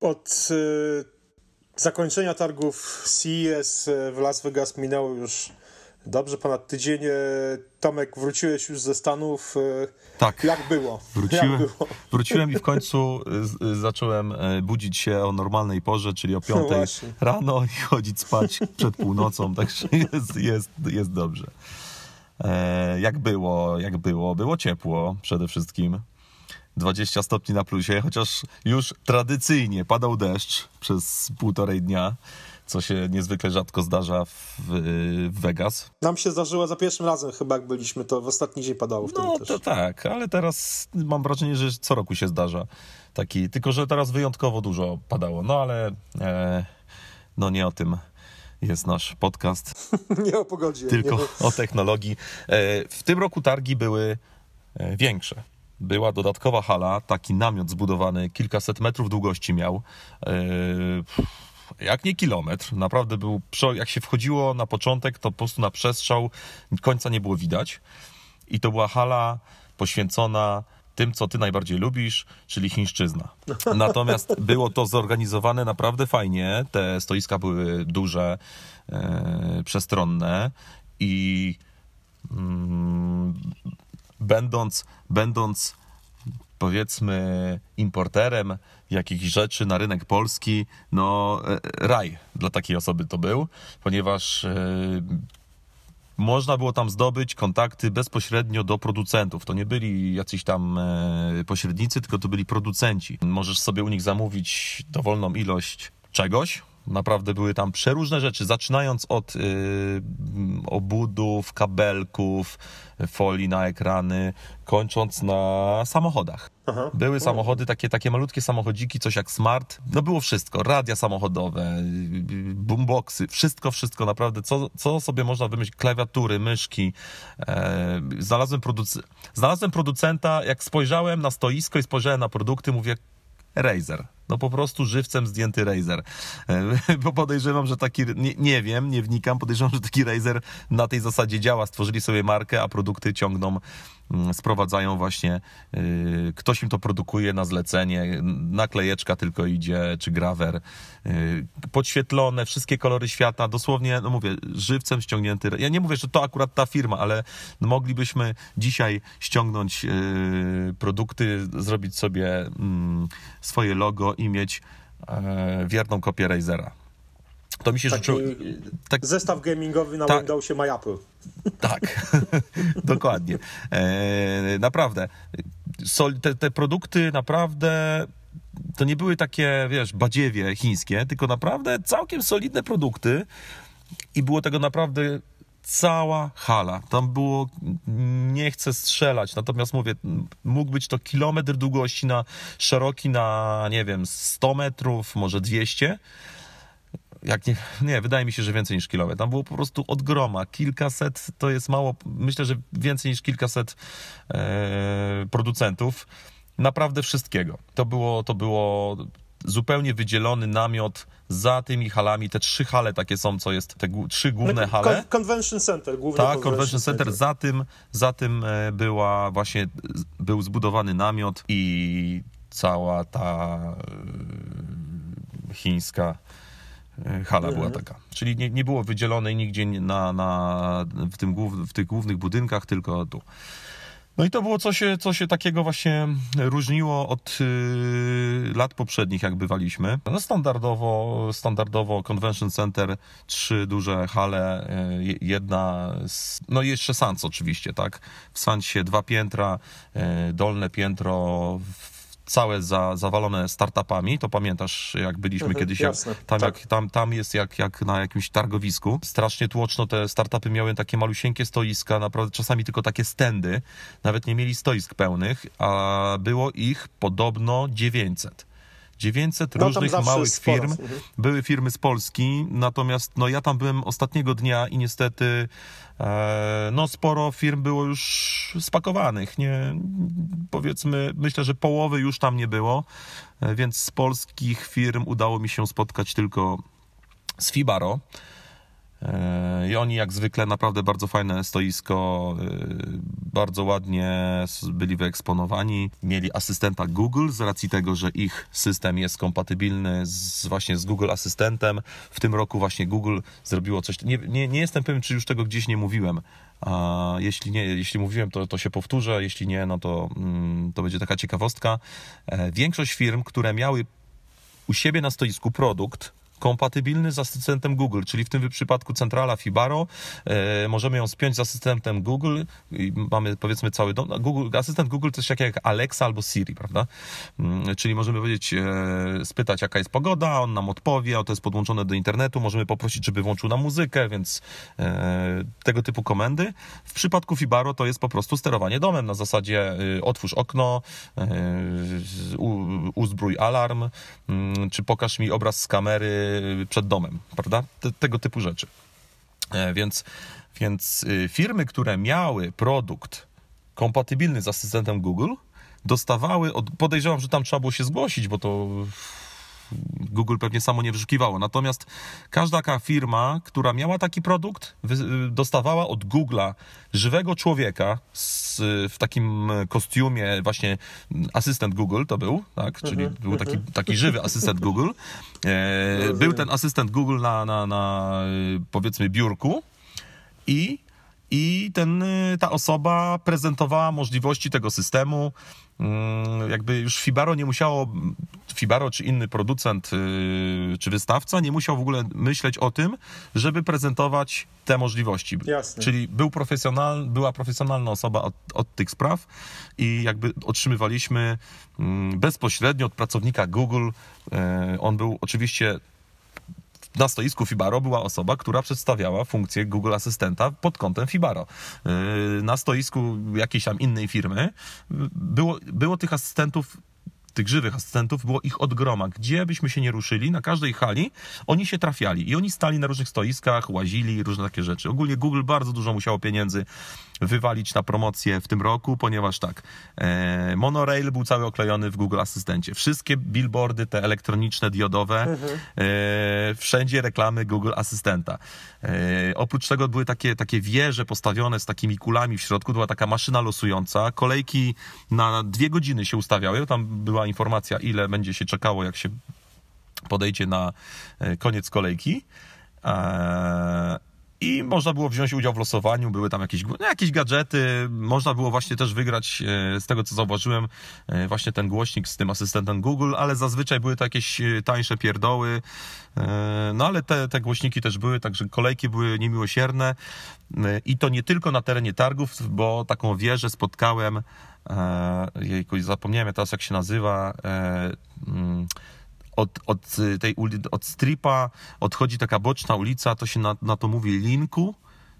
Od y, zakończenia targów CES w Las Vegas minęło już dobrze ponad tydzień. E, Tomek, wróciłeś już ze Stanów. E, tak. Jak było? Wróciłem, Jak było? wróciłem i w końcu y, zacząłem e, budzić się o normalnej porze, czyli o 5 No rano i chodzić spać przed północą, także jest, jest, jest dobrze. Jak było, jak było? Było ciepło przede wszystkim. 20 stopni na plusie, chociaż już tradycyjnie padał deszcz przez półtorej dnia, co się niezwykle rzadko zdarza w, w Vegas. Nam się zdarzyło za pierwszym razem chyba, jak byliśmy, to w ostatni dzień padało wtedy no, też. to tak, ale teraz mam wrażenie, że co roku się zdarza taki, tylko że teraz wyjątkowo dużo padało, no ale e, no nie o tym jest nasz podcast. nie o pogodzie. Tylko o technologii. E, w tym roku targi były e, większe była dodatkowa hala, taki namiot zbudowany, kilkaset metrów długości miał. E, jak nie kilometr, naprawdę był, jak się wchodziło na początek, to po prostu na przestrzał końca nie było widać. I to była hala poświęcona tym, co ty najbardziej lubisz, czyli chińszczyzna. Natomiast było to zorganizowane naprawdę fajnie. Te stoiska były duże, e, przestronne i mm, będąc, będąc powiedzmy importerem jakichś rzeczy na rynek polski, no e, raj dla takiej osoby to był, ponieważ e, można było tam zdobyć kontakty bezpośrednio do producentów. To nie byli jacyś tam e, pośrednicy, tylko to byli producenci. Możesz sobie u nich zamówić dowolną ilość czegoś, Naprawdę były tam przeróżne rzeczy, zaczynając od yy, obudów, kabelków, folii na ekrany, kończąc na samochodach. Aha. Były samochody, takie, takie malutkie samochodziki, coś jak smart. No było wszystko. Radia samochodowe, boomboxy, wszystko, wszystko naprawdę. Co, co sobie można wymyślić? Klawiatury, myszki. E, znalazłem, produc znalazłem producenta, jak spojrzałem na stoisko i spojrzałem na produkty, mówię, Razer. No po prostu żywcem zdjęty Razer. E, bo podejrzewam, że taki, nie, nie, wiem, nie wnikam, podejrzewam, że taki Razer na tej zasadzie działa. Stworzyli sobie markę, a produkty ciągną, sprowadzają właśnie, yy, ktoś im to produkuje na zlecenie, naklejeczka tylko idzie, czy grawer, yy, podświetlone, wszystkie kolory świata, dosłownie, no mówię, żywcem ściągnięty. Ja nie mówię, że to akurat ta firma, ale moglibyśmy dzisiaj ściągnąć yy, produkty, zrobić sobie mm, swoje logo i mieć e, wierną kopię Razera. To mi się Taki życzyło. Tak, zestaw gamingowy na tak, Windowsie My Apple. Tak, dokładnie. E, naprawdę. Sol, te, te produkty naprawdę to nie były takie, wiesz, badziewie chińskie, tylko naprawdę całkiem solidne produkty i było tego naprawdę cała hala. Tam było, nie chcę strzelać, natomiast mówię, mógł być to kilometr długości na szeroki na, nie wiem, 100 metrów, może 200. Jak nie, nie, wydaje mi się, że więcej niż kilometr. Tam było po prostu od groma. Kilkaset to jest mało, myślę, że więcej niż kilkaset e, producentów. Naprawdę wszystkiego. To było, to było zupełnie wydzielony namiot za tymi halami. Te trzy hale takie są, co jest, te trzy główne no, hale. Convention Center, główny Tak, Convention Center. Center. Za tym, za tym e, była właśnie, był zbudowany namiot i cała ta e, chińska hala była mhm. taka. Czyli nie, nie było wydzielonej nigdzie na, na, w, tym, w tych głównych budynkach, tylko tu. No i to było coś, co się takiego właśnie różniło od y, lat poprzednich, jak bywaliśmy. No standardowo, standardowo Convention Center, trzy duże hale, y, jedna, z, no i jeszcze Sans oczywiście, tak? W Sansie dwa piętra, y, dolne piętro całe za, zawalone startupami, to pamiętasz, jak byliśmy mhm, kiedyś, tam, tak. jak, tam, tam jest jak, jak na jakimś targowisku. Strasznie tłoczno te startupy miały takie malusieńkie stoiska, naprawdę czasami tylko takie stędy, nawet nie mieli stoisk pełnych, a było ich podobno 900. 900 no, różnych małych firm. Mhm. Były firmy z Polski, natomiast no, ja tam byłem ostatniego dnia i niestety no, sporo firm było już spakowanych. Nie, powiedzmy, myślę, że połowy już tam nie było, e, więc z polskich firm udało mi się spotkać tylko z Fibaro. I oni jak zwykle naprawdę bardzo fajne stoisko, bardzo ładnie byli wyeksponowani. Mieli asystenta Google z racji tego, że ich system jest kompatybilny z, właśnie z Google Asystentem. W tym roku właśnie Google zrobiło coś. Nie, nie, nie jestem pewien, czy już tego gdzieś nie mówiłem. A jeśli nie, jeśli mówiłem, to, to się powtórzę, jeśli nie, no to, mm, to będzie taka ciekawostka. E, większość firm, które miały u siebie na stoisku produkt, kompatybilny z asystentem Google, czyli w tym przypadku centrala Fibaro. E, możemy ją spiąć z asystentem Google i mamy powiedzmy cały dom. No, Google, asystent Google to jest jak, jak Alexa albo Siri, prawda? Mm, czyli możemy powiedzieć, e, spytać jaka jest pogoda, on nam odpowie, to jest podłączone do internetu, możemy poprosić, żeby włączył nam muzykę, więc e, tego typu komendy. W przypadku Fibaro to jest po prostu sterowanie domem na zasadzie otwórz okno, uzbrój alarm, mm, czy pokaż mi obraz z kamery przed domem, prawda? Te, tego typu rzeczy. E, więc, więc y, firmy, które miały produkt kompatybilny z asystentem Google, dostawały, od, podejrzewam, że tam trzeba było się zgłosić, bo to Google pewnie samo nie wyszukiwało. Natomiast każda taka firma, która miała taki produkt, dostawała od Google'a żywego człowieka z, w takim kostiumie, właśnie asystent Google to był, tak? Czyli mhm, był taki, mhm. taki żywy asystent Google. E, był ten asystent Google na, na, na powiedzmy biurku i i ten, ta osoba prezentowała możliwości tego systemu, Mm, jakby już Fibaro nie musiało, Fibaro czy inny producent y, czy wystawca nie musiał w ogóle myśleć o tym, żeby prezentować te możliwości. Jasne. Czyli był profesjonal, była profesjonalna osoba od, od tych spraw i jakby otrzymywaliśmy mm, bezpośrednio od pracownika Google. Y, on był oczywiście na stoisku Fibaro była osoba, która przedstawiała funkcję Google Asystenta pod kątem Fibaro. Yy, na stoisku jakiejś tam innej firmy było, było tych asystentów tych żywych asystentów było ich od groma. Gdzie byśmy się nie ruszyli, na każdej hali, oni się trafiali i oni stali na różnych stoiskach, łazili, różne takie rzeczy. Ogólnie Google bardzo dużo musiało pieniędzy wywalić na promocję w tym roku, ponieważ tak, e, monorail był cały oklejony w Google Asystencie. Wszystkie billboardy, te elektroniczne, diodowe, mhm. e, wszędzie reklamy Google Asystenta. E, oprócz tego były takie, takie wieże postawione z takimi kulami w środku, była taka maszyna losująca, kolejki na dwie godziny się ustawiały, tam była informacja, ile będzie się czekało, jak się podejdzie na e, koniec kolejki. I można było wziąć udział w losowaniu, były tam jakieś, no, jakieś gadżety, można było właśnie też wygrać, e, z tego co zauważyłem, e, właśnie ten głośnik z tym asystentem Google, ale zazwyczaj były to jakieś e, tańsze pierdoły, no ale te, te głośniki też były, także kolejki były niemiłosierne. I to nie tylko na terenie targów, bo taką wieżę spotkałem, jejku, zapomniałem teraz jak się nazywa, mm, od, od tej od stripa odchodzi taka boczna ulica, to się na, na to mówi Linku.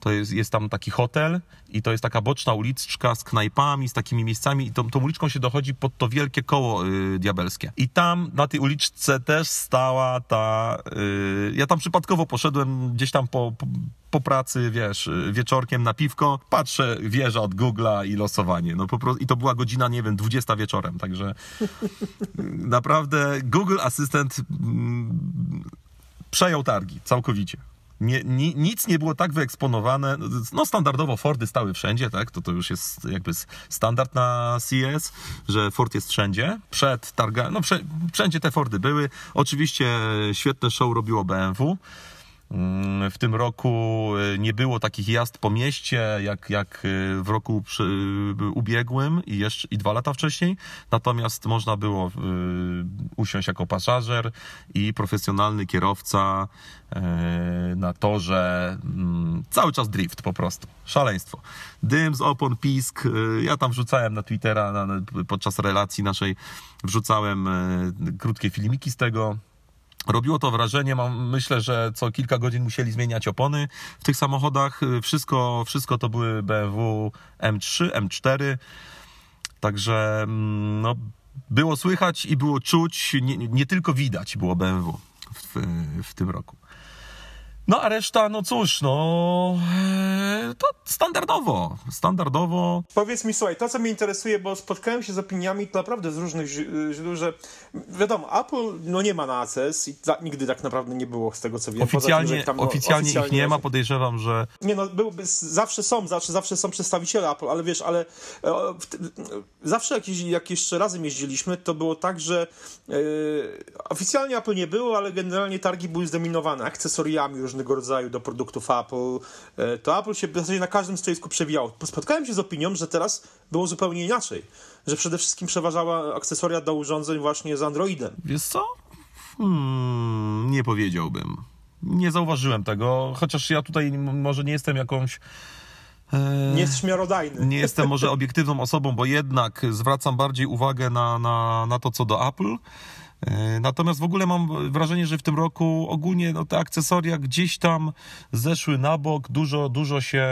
To jest, jest tam taki hotel i to jest taka boczna uliczka z knajpami, z takimi miejscami i tą, tą uliczką się dochodzi pod to wielkie koło y, diabelskie. I tam na tej uliczce też stała ta... Y, ja tam przypadkowo poszedłem gdzieś tam po, po, po, pracy, wiesz, wieczorkiem na piwko, patrzę, wieża od Google'a i losowanie. No po prostu, I to była godzina, nie wiem, 20 wieczorem, także naprawdę Google Assistant mm, przejął targi całkowicie nie, nie, nic nie było tak wyeksponowane. No standardowo Fordy stały wszędzie, tak? To to już jest jakby standard na CS, że Ford jest wszędzie. Przed targa, no wszędzie te Fordy były. Oczywiście świetne show robiło BMW. Mm, w tym roku y, nie było takich jazd po mieście, jak, jak y, w roku przy, y, ubiegłym i, jeszcze, i dwa lata wcześniej. Natomiast można było usiąść jako pasażer i profesjonalny kierowca na torze. Mm, cały czas drift po prostu. Szaleństwo. Dym z opon, pisk. Ja tam wrzucałem na Twittera podczas relacji naszej, wrzucałem krótkie filmiki z tego Robiło to wrażenie, mam, myślę, że co kilka godzin musieli zmieniać opony w tych samochodach. Wszystko, wszystko to były BMW M3, M4. Także mm, no, było słychać i było czuć, nie, nie tylko widać było BMW w, w tym roku. No a reszta, no cóż, no e, to standardowo, standardowo. Powiedz mi, słuchaj, to co mnie interesuje, bo spotkałem się z opiniami naprawdę z różnych źródeł, że wiadomo, Apple no nie ma na ACS i za, nigdy tak naprawdę nie było z tego co wiem. Oficjalnie, tym, tam, oficjalnie, oficjalnie, ich nie ma, podejrzewam, że... Nie no, był, zawsze są, zawsze, zawsze są przedstawiciele Apple, ale wiesz, ale e, zawsze jak, jak jeszcze razem jeździliśmy, to było tak, że e, oficjalnie Apple nie było, ale generalnie targi były zdominowane akcesoriami różnego rodzaju do produktów Apple. E, to Apple się w zasadzie na każdym stoisku przewijało. Spotkałem się z opinią, że teraz było zupełnie inaczej. Że przede wszystkim przeważała akcesoria do urządzeń właśnie z Androidem. Wiesz co? Hmm, nie powiedziałbym. Nie zauważyłem tego, chociaż ja tutaj może nie jestem jakąś e, nie jesteś miarodajny. Nie jestem może obiektywną osobą, bo jednak zwracam bardziej uwagę na, na, na to, co do Apple. E, natomiast w ogóle mam wrażenie, że w tym roku ogólnie no, te akcesoria gdzieś tam zeszły na bok. Dużo, dużo się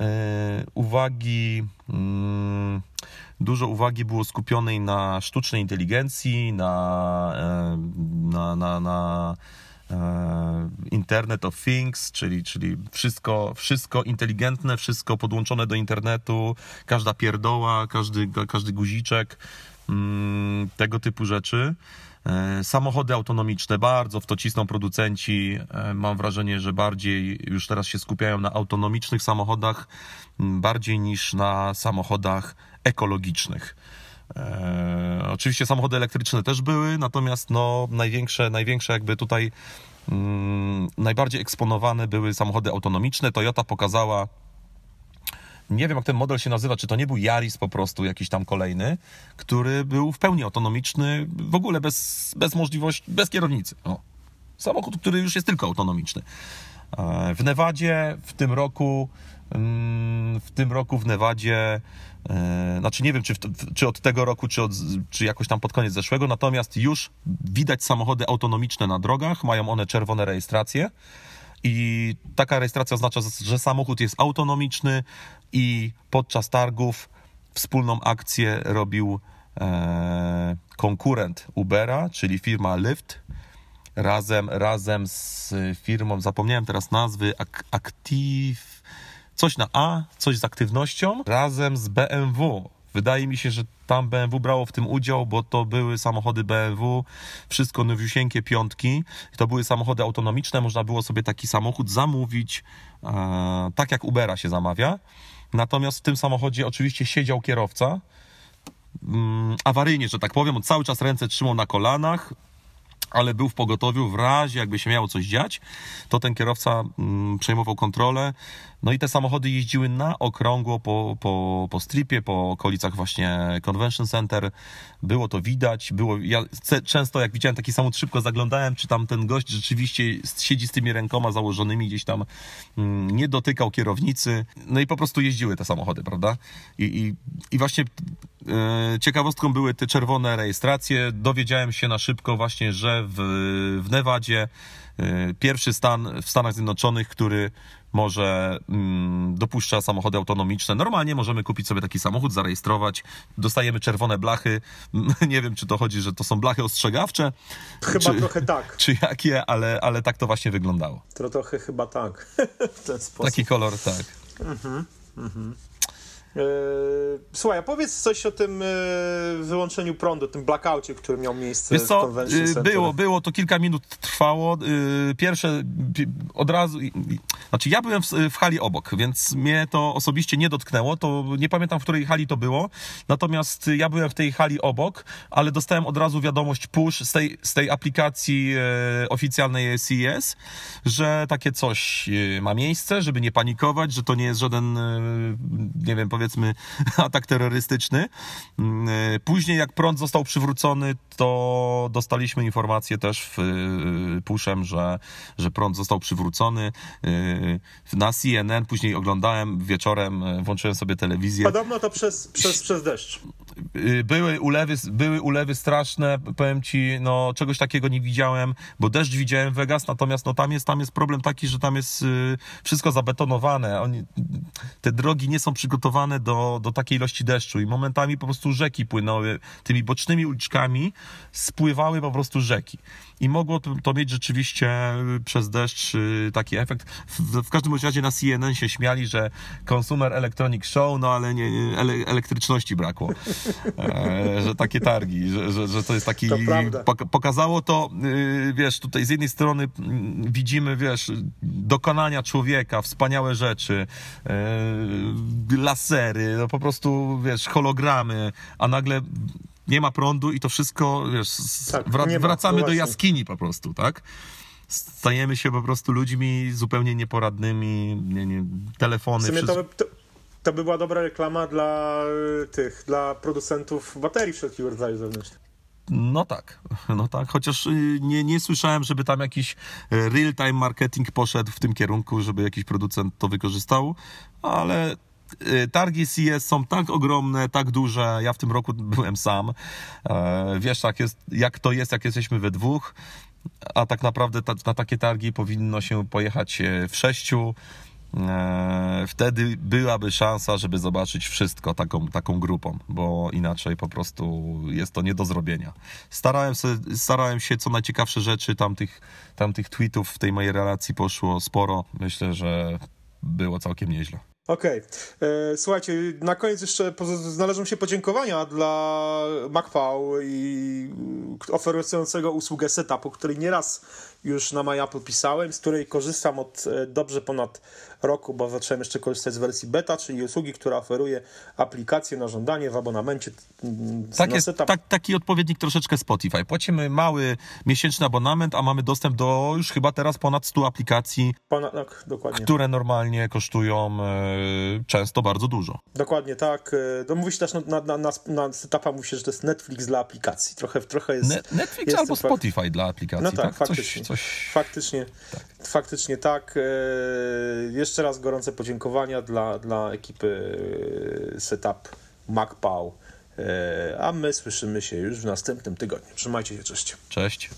e, uwagi. Mm, dużo uwagi było skupionej na sztucznej inteligencji, na, e, na, na, na Internet of Things, czyli, czyli wszystko, wszystko inteligentne, wszystko podłączone do internetu, każda pierdoła, każdy, każdy guziczek. Mm, tego typu rzeczy. E, samochody autonomiczne, bardzo w to cisną producenci. E, mam wrażenie, że bardziej już teraz się skupiają na autonomicznych samochodach, bardziej niż na samochodach ekologicznych. E, oczywiście samochody elektryczne też były, natomiast no, największe, największe jakby tutaj mm, najbardziej eksponowane były samochody autonomiczne. Toyota pokazała nie wiem jak ten model się nazywa, czy to nie był Yaris po prostu jakiś tam kolejny, który był w pełni autonomiczny, w ogóle bez, bez możliwości, bez kierownicy. O. Samochód, który już jest tylko autonomiczny. E, w Nevadzie w tym roku mm, w tym roku w Nevadzie e, znaczy nie wiem, czy, czy od tego roku, czy, od, czy jakoś tam pod koniec zeszłego, natomiast już widać samochody autonomiczne na drogach, mają one czerwone rejestracje i taka rejestracja oznacza, że samochód jest autonomiczny i podczas targów wspólną akcję robił e, konkurent Ubera, czyli firma Lyft, razem, razem z firmą, zapomniałem teraz nazwy, Active, coś na A, coś z aktywnością, razem z BMW. Wydaje mi się, że tam BMW brało w tym udział, bo to były samochody BMW, wszystko nowiusieńkie piątki. To były samochody autonomiczne, można było sobie taki samochód zamówić, e, tak jak Ubera się zamawia. Natomiast w tym samochodzie oczywiście siedział kierowca, mm, awaryjnie, że tak powiem, on cały czas ręce trzymał na kolanach, ale był w pogotowiu w razie, jakby się miało coś dziać, to ten kierowca mm, przejmował kontrolę. No i te samochody jeździły na okrągło po, po, po stripie, po okolicach właśnie Convention Center. Było to widać. Było, ja często jak widziałem taki samochód, szybko zaglądałem, czy tam ten gość rzeczywiście siedzi z tymi rękoma założonymi gdzieś tam, mm, nie dotykał kierownicy. No i po prostu jeździły te samochody, prawda? I, i, i właśnie e, ciekawostką były te czerwone rejestracje. Dowiedziałem się na szybko właśnie, że w, w Nevadzie e, pierwszy stan w Stanach Zjednoczonych, który może mm, dopuszcza samochody autonomiczne. Normalnie możemy kupić sobie taki samochód, zarejestrować, dostajemy czerwone blachy. Nie wiem, czy to chodzi, że to są blachy ostrzegawcze. Chyba czy, trochę tak. Czy jakie, ale, ale tak to właśnie wyglądało. To trochę chyba tak. w ten sposób. Taki kolor, tak. Mhm, mhm. E, słuchaj, powiedz coś o tym e, wyłączeniu prądu, tym blackoutie, który miał miejsce Wiesz co, w Convention e, Center. Było, było, to kilka minut trwało. Pierwsze od razu, znaczy ja byłem w, w hali obok, więc mnie to osobiście nie dotknęło, to nie pamiętam, w której hali to było, natomiast ja byłem w tej hali obok, ale dostałem od razu wiadomość push z tej, z tej aplikacji oficjalnej CES, że takie coś ma miejsce, żeby nie panikować, że to nie jest żaden, nie wiem, powiedzmy powiedzmy atak terrorystyczny. Mm, e, później jak prąd został przywrócony, to dostaliśmy informację też w e, pushem, że, że prąd został przywrócony. E, na CNN później oglądałem wieczorem, włączyłem sobie telewizję. Podobno to przez, przez, przez deszcz. Y, były ulewy, były ulewy straszne, powiem ci, no czegoś takiego nie widziałem, bo deszcz widziałem w Vegas, natomiast no tam jest, tam jest problem taki, że tam jest y, wszystko zabetonowane, Oni, te drogi nie są przygotowane do, do takiej ilości deszczu i momentami po prostu rzeki płynęły tymi bocznymi uliczkami, spływały po prostu rzeki i mogło to, mieć rzeczywiście przez deszcz y, taki efekt. W, w każdym razie na CNN się śmiali, że Consumer Electronic Show, no ale nie, ele, elektryczności brakło. E, że takie targi, że, że, że to jest taki... To pokazało to, y, wiesz, tutaj z jednej strony mm, widzimy, wiesz, dokonania człowieka, wspaniałe rzeczy, y, lasery, no po prostu, wiesz, hologramy, a nagle nie ma prądu i to wszystko, wiesz, Tak, wra- nie ma, wracamy no do jaskini po prostu, tak? Stajemy się po prostu ludźmi zupełnie nieporadnymi, nie, nie, telefony, W sumie wszystko. to, to, by była dobra reklama dla y, tych, dla producentów baterii wszelkiego rodzaju zewnętrznych. No tak, no tak, chociaż y, nie, nie słyszałem, żeby tam jakiś y, real-time marketing poszedł w tym kierunku, żeby jakiś producent to wykorzystał, ale targi CES są tak ogromne, tak duże, ja w tym roku byłem sam, E, wiesz jak, jest, jak to jest, jak jesteśmy we dwóch, a tak naprawdę ta, na takie targi powinno się pojechać e, w sześciu, wtedy byłaby szansa, żeby zobaczyć wszystko taką, taką grupą, bo inaczej po prostu jest to nie do zrobienia. Starałem, se, starałem się, co najciekawsze rzeczy, tamtych, tamtych tweetów w tej mojej relacji poszło sporo. Myślę, że było całkiem nieźle. Okej. E, Słuchajcie, na koniec jeszcze należą się podziękowania dla MacPow i y, oferującego usługę setupu, której nieraz już na MyApple pisałem, z której korzystam od e, dobrze ponad roku, bo zacząłem jeszcze korzystać z wersji beta, czyli usługi, która oferuje aplikacje na żądanie w abonamencie mm, Tak jest, tak, taki odpowiednik troszeczkę Spotify. Płacimy mały miesięczny abonament, a mamy dostęp do już chyba teraz ponad 100 aplikacji, Ponad, tak, które normalnie kosztują e, często bardzo dużo. Dokładnie tak. E, No mówi się też na, na, na, na, setupa mówi się, że to jest Netflix dla aplikacji. Trochę, trochę jest... Ne- Netflix jest albo Spotify dla aplikacji, No tak, tak? faktycznie. Coś, coś... Faktycznie, faktycznie tak. E, Jeszcze raz gorące podziękowania dla, dla ekipy e, Setup MacPow. E, A my słyszymy się już w następnym tygodniu. Trzymajcie się, cześć. Cześć.